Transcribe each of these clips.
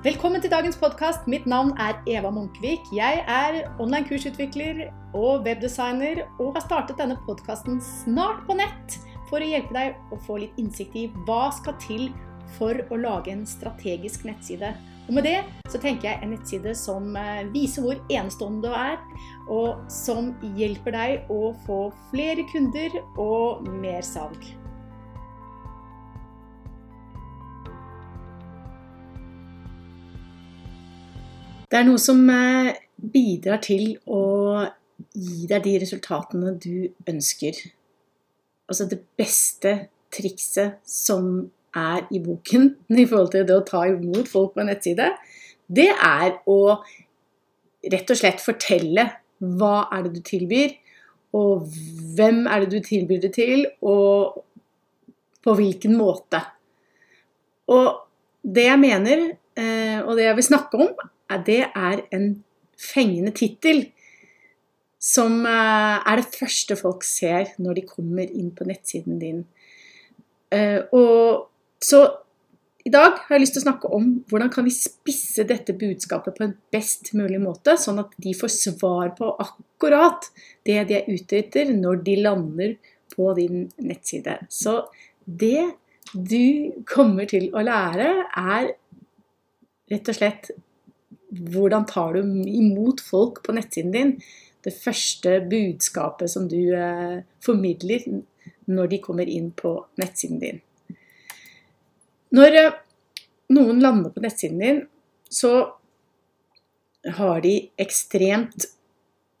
Velkommen til dagens podkast. Mitt navn er Eva Munkvik. Jeg er online kursutvikler og webdesigner og har startet denne podkasten snart på nett for å hjelpe deg å få litt innsikt i hva skal til for å lage en strategisk nettside. Og med det så tenker jeg en nettside som eh, viser hvor enestående du er, og som hjelper deg å få flere kunder og mer salg. Det er noe som eh, bidrar til å gi deg de resultatene du ønsker. Altså det beste trikset som er i boken i forhold til det å ta imot folk på en nettside, det er å rett og slett fortelle hva er det du tilbyr, og hvem er det du tilbyr det til, og på hvilken måte. Og det jeg mener, eh, og det jeg vil snakke om, det er en fengende tittel som eh, er det første folk ser når de kommer inn på nettsiden din. Eh, og så i dag har jeg lyst til å snakke om hvordan kan vi spisse dette budskapet på en best mulig måte, sånn at de får svar på akkurat det de er ute etter når de lander på din nettside. Så det du kommer til å lære, er rett og slett hvordan tar du imot folk på nettsiden din? Det første budskapet som du eh, formidler når de kommer inn på nettsiden din. Når eh, noen lander på nettsiden din, så har de ekstremt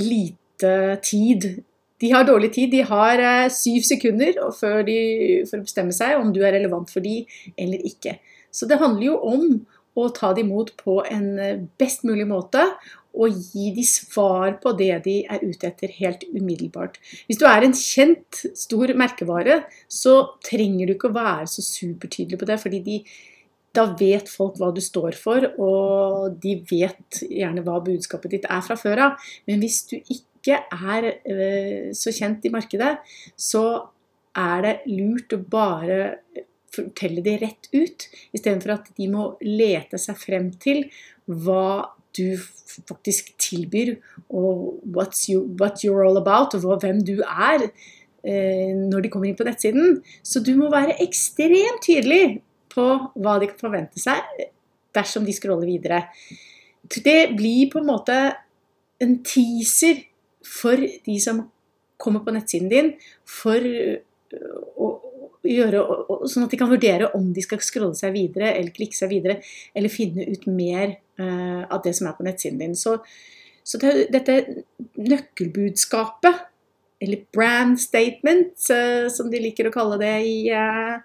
lite tid. De har dårlig tid. De har eh, syv sekunder for å bestemme seg om du er relevant for dem eller ikke. Så det handler jo om å ta dem imot på en eh, best mulig måte og gi dem svar på det de er ute etter helt umiddelbart. Hvis du er en kjent, stor merkevare, så trenger du ikke å være så supertydelig på det, fordi de, da vet folk hva du står for, og de vet gjerne hva budskapet ditt er fra før av. Men hvis du ikke er øh, så kjent i markedet, så er det lurt å bare fortelle det rett ut, istedenfor at de må lete seg frem til hva du faktisk tilbyr, og you, what you're all about, og hvem du er eh, når de kommer inn på nettsiden. Så du må være ekstremt tydelig på hva de kan forvente seg dersom de scroller videre. Det blir på en måte en teaser for de som kommer på nettsiden din, for å, gjøre, sånn at de kan vurdere om de skal scrolle seg videre eller klikke seg videre, eller finne ut mer uh, av det som er på nettsiden din. Så, så det, dette nøkkelbudskapet, eller brand statement, uh, som de liker å kalle det i, uh,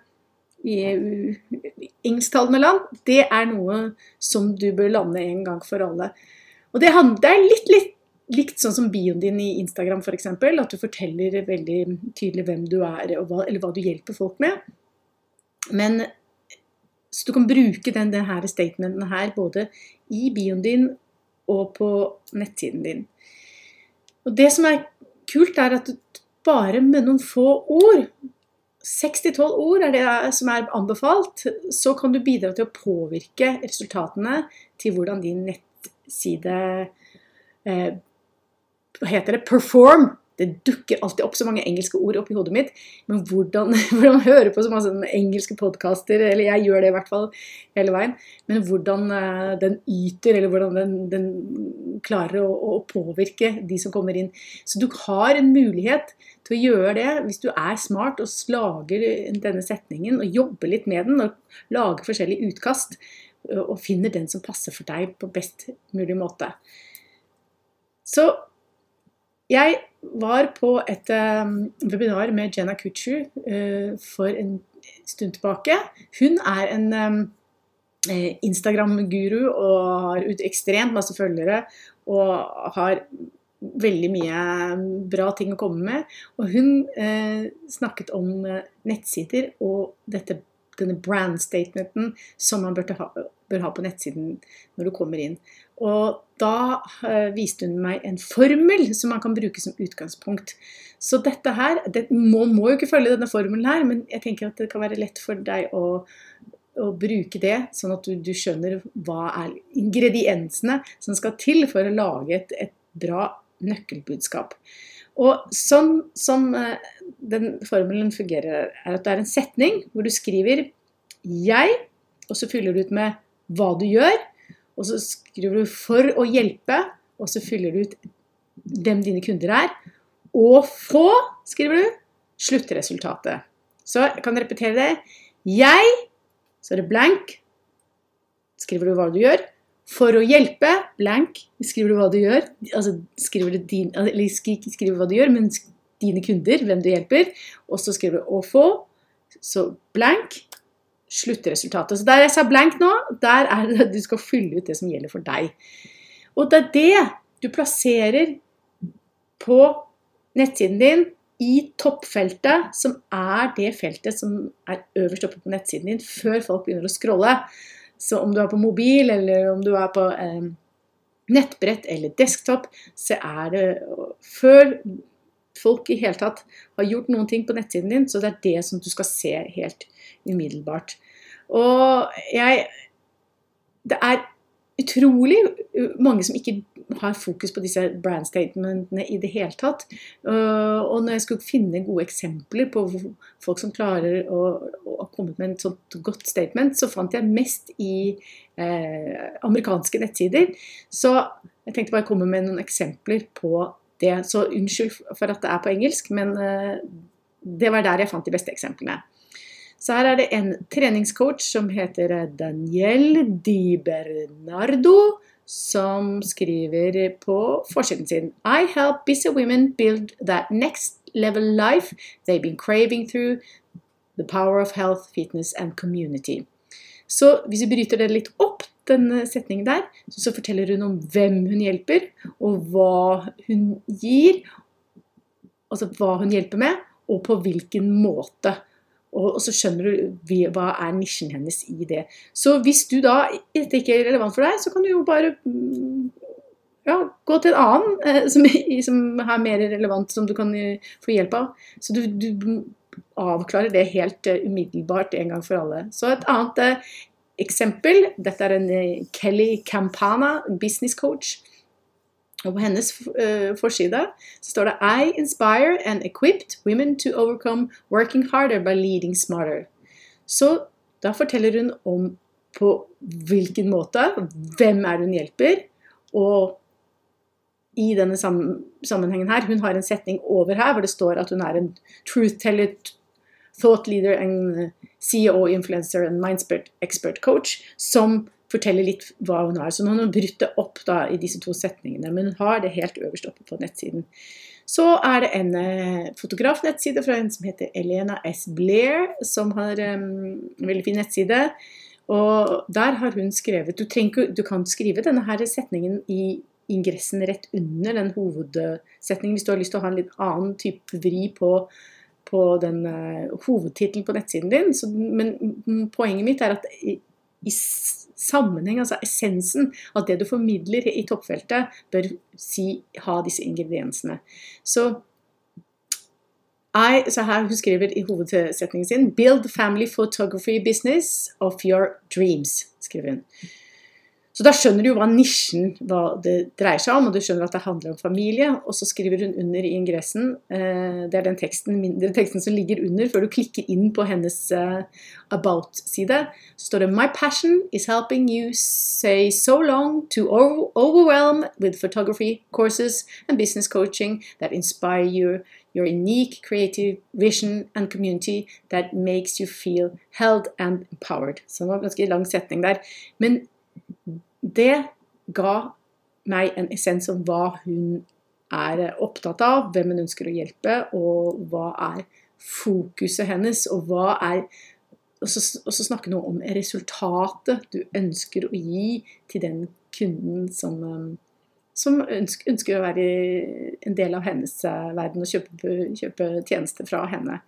i engelsktalende land, det er noe som du bør lande en gang for alle. Og det, er litt, litt likt sånn som bioen din i Instagram f.eks. At du forteller veldig tydelig hvem du er, hva, eller hva du hjelper folk med. Men så du kan bruke den, denne statementen her både i bioen din og på nettsiden din. Og det som er kult, er at bare med noen få ord 6-12 ord er det som er anbefalt. Så kan du bidra til å påvirke resultatene til hvordan din nettside eh, hva heter det, perform. Det dukker alltid opp så mange engelske ord oppi hodet mitt. Men hvordan, hvordan hører på så masse engelske podkaster, eller jeg gjør det i hvert fall hele veien, men hvordan uh, den yter, eller hvordan den, den klarer å, å, påvirke de som kommer inn. Så du har en mulighet til å gjøre det hvis du er smart og lager denne setningen og jobber litt med den og lager forskjellige utkast og finner den som passer for deg på best mulig måte. Så jeg var på et um, webinar med Jenna Kutcher uh, for en stund tilbake. Hun er en um, eh, Instagram-guru og har ut ekstremt masse følgere og har veldig mye bra ting å komme med. Og hun eh, snakket om uh, nettsider og dette, denne brand statementen som man bør ha, bør ha på nettsiden når du kommer inn. Og da uh, viste hun meg en formel som man kan bruke som utgangspunkt. Så dette her det, må, må jo ikke følge denne formelen her, men jeg tenker at det kan være lett for deg å, å bruke det, sånn at du, du, skjønner hva er ingrediensene som skal til for å lage et, et bra nøkkelbudskap. Og sånn som eh, den formelen fungerer, er at det er en setning hvor du skriver 'jeg', og så fyller du ut med hva du gjør. Og så skriver du 'for å hjelpe', og så fyller du ut hvem dine kunder er. Og få, skriver du, sluttresultatet. Så jeg kan repetere det. Jeg, så er det blank. Skriver du hva du gjør. For å hjelpe, blank, skriver du hva du gjør. Altså skriver du din, eller skriver hva du gjør, men dine kunder, hvem du hjelper. Og så skriver du 'å få', så blank, sluttresultatet. Så der jeg sa blank nå, der er det at du skal fylle ut det som gjelder for deg. Og det er det du plasserer på nettsiden din i toppfeltet, som er det feltet som er øverst oppe på nettsiden din, før folk begynner å scrolle. Så om du er på mobil, eller om du er på eh, nettbrett eller desktop, så er det Før folk i hele tatt har gjort noen ting på nettsiden din, så det er det som du skal se helt umiddelbart. Og jeg Det er utrolig mange som ikke har fokus på disse brand statementene i det hele tatt. Og når jeg skulle finne gode eksempler på folk som klarer å, å komme med et sånt godt statement, så fant jeg mest i eh, amerikanske nettsider. Så jeg tenkte bare å komme med noen eksempler på det. Så unnskyld for at det er på engelsk, men eh, det var der jeg fant de beste eksemplene. Så her er det en treningscoach som heter Daniel Di Bernardo, som skriver på forsiden sin I help busy women build that next level life they've been craving through the power of health, fitness and community. Så hvis vi bryter det litt opp, denne setningen der, så forteller hun om hvem hun hjelper, og hva hun gir. Altså hva hun hjelper med, og på hvilken måte. Og, så skjønner du hva er nisjen hennes i det. Så hvis du da dette ikke er relevant for deg, så kan du jo bare mm, ja, gå til en annen eh, som, som, er mer relevant, som du kan eh, få hjelp av. Så du, du avklarer det helt uh, umiddelbart en gang for alle. Så et annet eksempel. Dette er en Kelly Campana, business coach. Og på hennes uh, forside står det I inspire and equipped women to overcome working harder by leading smarter. Så da forteller hun om på hvilken måte, hvem er hun hjelper, og i denne sammenhengen her, hun har en setning over her hvor det står at hun er en truth teller, thought leader and CEO, influencer and mindspert expert coach, som forteller litt hva hun har. Så nå har brutt det opp da, i disse to setningene, men hun har det helt øverst oppe på nettsiden. Så er det en eh, fotografnettside fra en som heter Elena S. Blair, som har um, en veldig fin nettside. Og der har hun skrevet Du, trenger, du kan skrive denne her setningen i ingressen rett under den hovedsetningen hvis du har lyst til å ha en litt annen type vri på, på den uh, hovedtittelen på nettsiden din. Så, men poenget mitt er at i, i sammenheng, altså essensen av det du formidler i toppfeltet, bør si, ha disse ingrediensene. Så I, så her Hun skriver i hovedsetningen sin 'Build family photography business of your dreams'. skriver hun. Så da skjønner du jo hva nisjen hva det dreier seg om, og du skjønner at det handler om familie. Og så skriver hun under i ingressen, eh, det er den teksten, mindre teksten som ligger under før du klikker inn på hennes eh, about-side, så står det My passion is helping you say so long to overwhelm with photography courses and business coaching that inspire you your unique creative vision and community that makes you feel held and empowered. Så det var en ganske lang setning der. Men det ga meg en essens om hva hun er opptatt av, hvem hun ønsker å hjelpe, og hva er fokuset hennes, og hva er og så, og så snakke noe om resultatet du ønsker å gi til den kunden som, um, som ønsker, ønsker, å være en del av hennes uh, verden og kjøpe, kjøpe tjenester fra henne.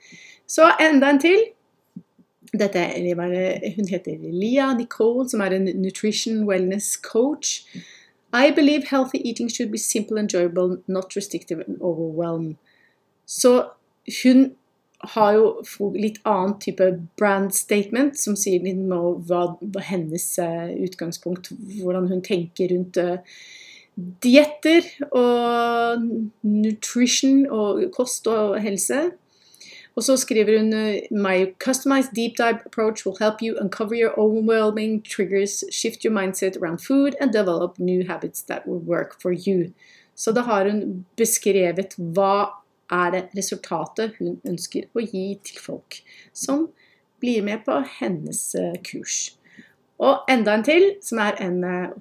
Så enda en til. Dette, hun heter Lia Nicole, som er en nutrition wellness coach. I believe healthy eating should be simple, enjoyable, not restrictive and overwhelmed. Så hun har jo litt annen type brand statement, som sier litt om hva, hva hennes uh, utgangspunkt, hvordan hun tenker rundt uh, dietter og nutrition og kost og helse. Og så skriver hun My customized deep dive approach will help you uncover your overwhelming triggers, shift your mindset around food and develop new habits that will work for you. Så da har hun beskrevet hva er det resultatet hun ønsker å gi til folk som blir med på hennes eh, kurs. Og enda en til, som er en eh,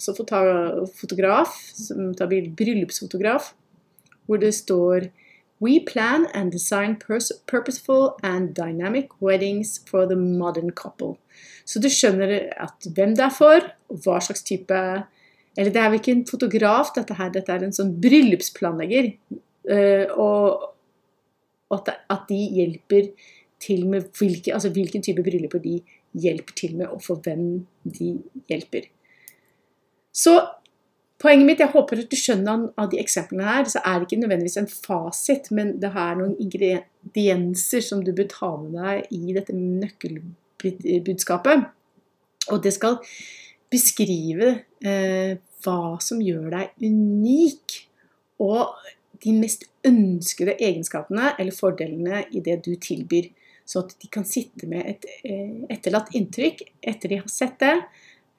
fotograf, som tar bryllupsfotograf, hvor det står We plan and design purposeful and dynamic weddings for the modern couple. Så du skjønner at hvem det er for, og hva slags type Eller det er vel ikke en fotograf, dette her, dette er en sånn bryllupsplanlegger. Uh, og at de hjelper til med hvilke, altså hvilken type brylluper de hjelper til med, og for hvem de hjelper. Så poenget mitt, jeg håper at du skjønner av de eksemplene her, så er det ikke nødvendigvis en fasit, men det er noen ingredienser som du bør ta med deg i dette nøkkelbudskapet. Og det skal beskrive eh, hva som gjør deg unik. Og de mest ønskede egenskapene eller fordelene i det du tilbyr. Så at de kan sitte med et eh, etterlatt inntrykk etter de har sett det.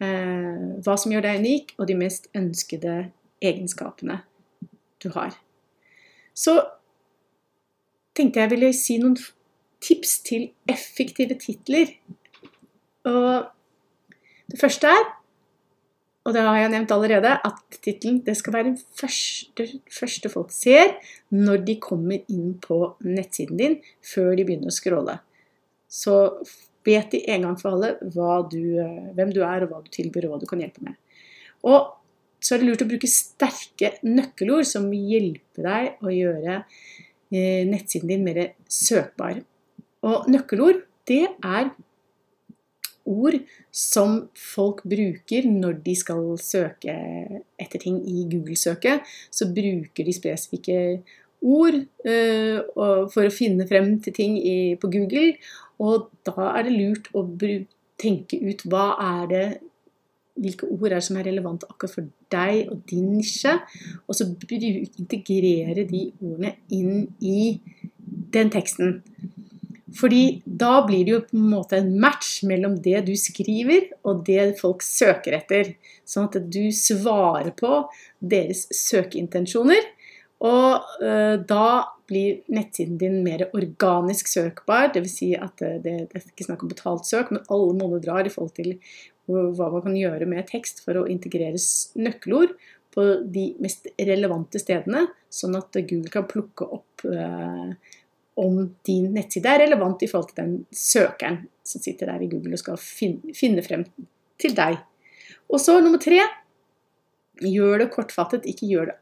Eh, hva som gjør deg unik, og de mest ønskede egenskapene du har. Så tenkte jeg ville si noen tips til effektive titler. Og det første er og det har jeg nevnt allerede, at tittelen skal være det første, første, folk ser når de kommer inn på nettsiden din, før de begynner å scrolle. Så vet de en gang for alle du, hvem du er, og hva du tilbyr, og hva du kan hjelpe med. Og så er det lurt å bruke sterke nøkkelord som hjelper deg å gjøre eh, nettsiden din mer søkbar. Og nøkkelord, det er ord som folk bruker når de skal søke etter ting i Google-søket. Så bruker de spesifikke ord uh, for å finne frem til ting på Google. Og da er det lurt å tenke ut hva er det hvilke ord er som er relevante akkurat for deg og din nisje, og så integrere de ordene inn i den teksten. Fordi da blir det jo på en måte en match mellom det du skriver og det folk søker etter. Sånn at du svarer på deres søkeintensjoner. Og uh, da blir nettsiden din mer organisk søkbar. Dvs. Si at det, det, det, er ikke snakk om betalt søk, men alle måneder drar i forhold til hva man kan gjøre med tekst for å integrere nøkkelord på de mest relevante stedene, sånn at Google kan plukke opp uh, om din nettside er relevant i forhold til den søkeren som sitter der i Google og skal finne, frem til deg. Og så nummer tre gjør det kortfattet, ikke gjør det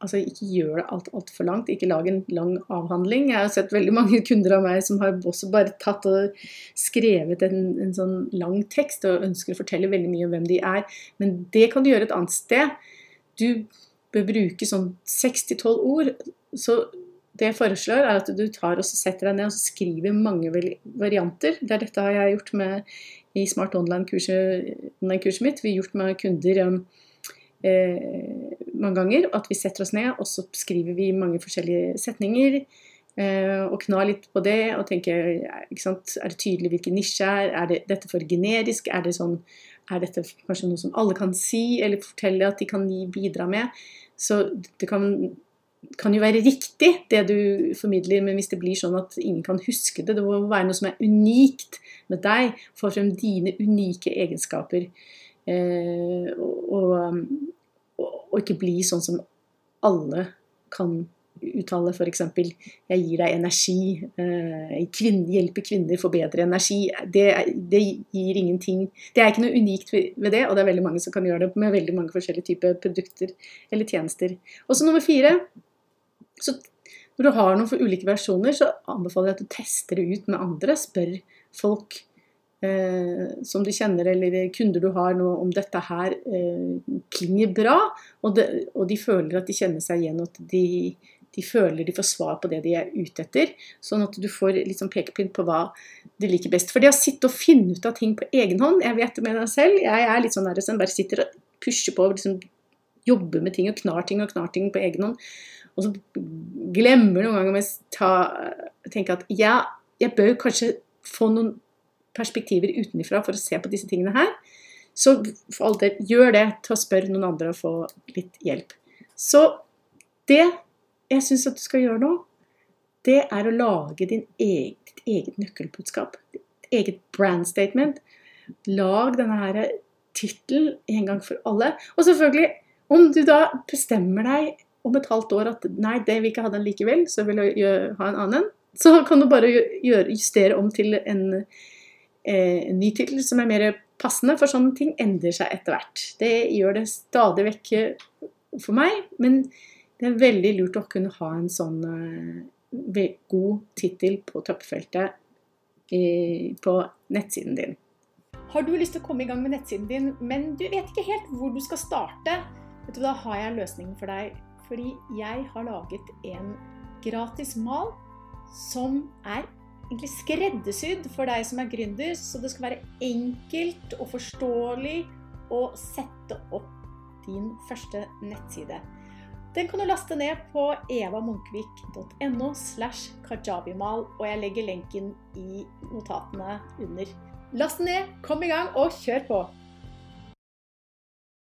Altså ikke gjør det alt altfor langt. Ikke lag en lang avhandling. Jeg har sett veldig mange kunder av meg som har også bare tatt og skrevet en, en sånn lang tekst og ønsker å fortelle veldig mye om hvem de er. Men det kan du gjøre et annet sted. Du bør bruke sånn 6-12 ord. Så det jeg foreslår, er at du tar og setter deg ned og skriver mange varianter. Det er dette har jeg gjort med, i Smart Online-kurset online mitt. Vi har gjort med kunder eh, mange ganger. At vi setter oss ned, og så skriver vi mange forskjellige setninger. Eh, og knar litt på det og tenker Er det tydelig hvilken nisje er? Er det, dette for generisk? Er det sånn er dette kanskje noe som alle kan si, eller fortelle at de kan bidra med? Så det kan kan jo være riktig, det du formidler, men hvis det blir sånn at ingen kan huske det Det må være noe som er unikt med deg. Få frem dine unike egenskaper. Eh, og, og, ikke bli sånn som alle kan uttale, f.eks. 'Jeg gir deg energi'. Eh, kvinn, 'Hjelper kvinner få bedre energi'. Det, det, gir ingenting Det er ikke noe unikt ved det, og det er veldig mange som kan gjøre det med veldig mange forskjellige typer produkter eller tjenester. Og så nummer fire så når du har noen for ulike versjoner, så anbefaler jeg at du tester det ut med andre. Spør folk som du kjenner, eller kunder du har nå, om dette her eh, klinger bra. Og, det, og, de føler at de kjenner seg igjen, og at de de føler de får svar på det de er ute etter. Sånn at du får liksom pekepinn på hva de liker best. For det å sitte og finne ut av ting på egen hånd Jeg vet det med deg selv. Jeg er litt sånn der som bare sitter og pusher på og liksom jobber med ting og knar ting og knar ting på egen hånd. Og så glemmer noen ganger å tenke at ja, jeg bør kanskje få noen perspektiver utenfra for å se på disse tingene her. Så for all del, gjør det til å spørre noen andre og få litt hjelp. Så det jeg syns at du skal gjøre nå, det er å lage din egen, ditt eget nøkkelbudskap. Ditt eget brand statement. Lag denne her tittelen en gang for alle. Og selvfølgelig, om du da bestemmer deg om et halvt år at nei, det vil ikke ha den likevel, så vil du ha en annen, så kan du bare justere om til en, en ny tittel som er mer passende, for sånne ting endrer seg etter hvert. Det gjør det stadig vekk for meg, men det er veldig lurt å kunne ha en sånn uh, god tittel på toppfeltet på nettsiden din. Har du lyst til å komme i gang med nettsiden din, men du vet ikke helt hvor du skal starte? Vet du, Da har jeg løsningen for deg. Fordi jeg har laget en gratis mal som er egentlig skreddersydd for deg som er gründer. Så det skal være enkelt og forståelig å sette opp din første nettside. Den kan du laste ned på evamunkvik.no slash kajabimal, og jeg legger lenken i notatene under. Last den ned, kom i gang og kjør på!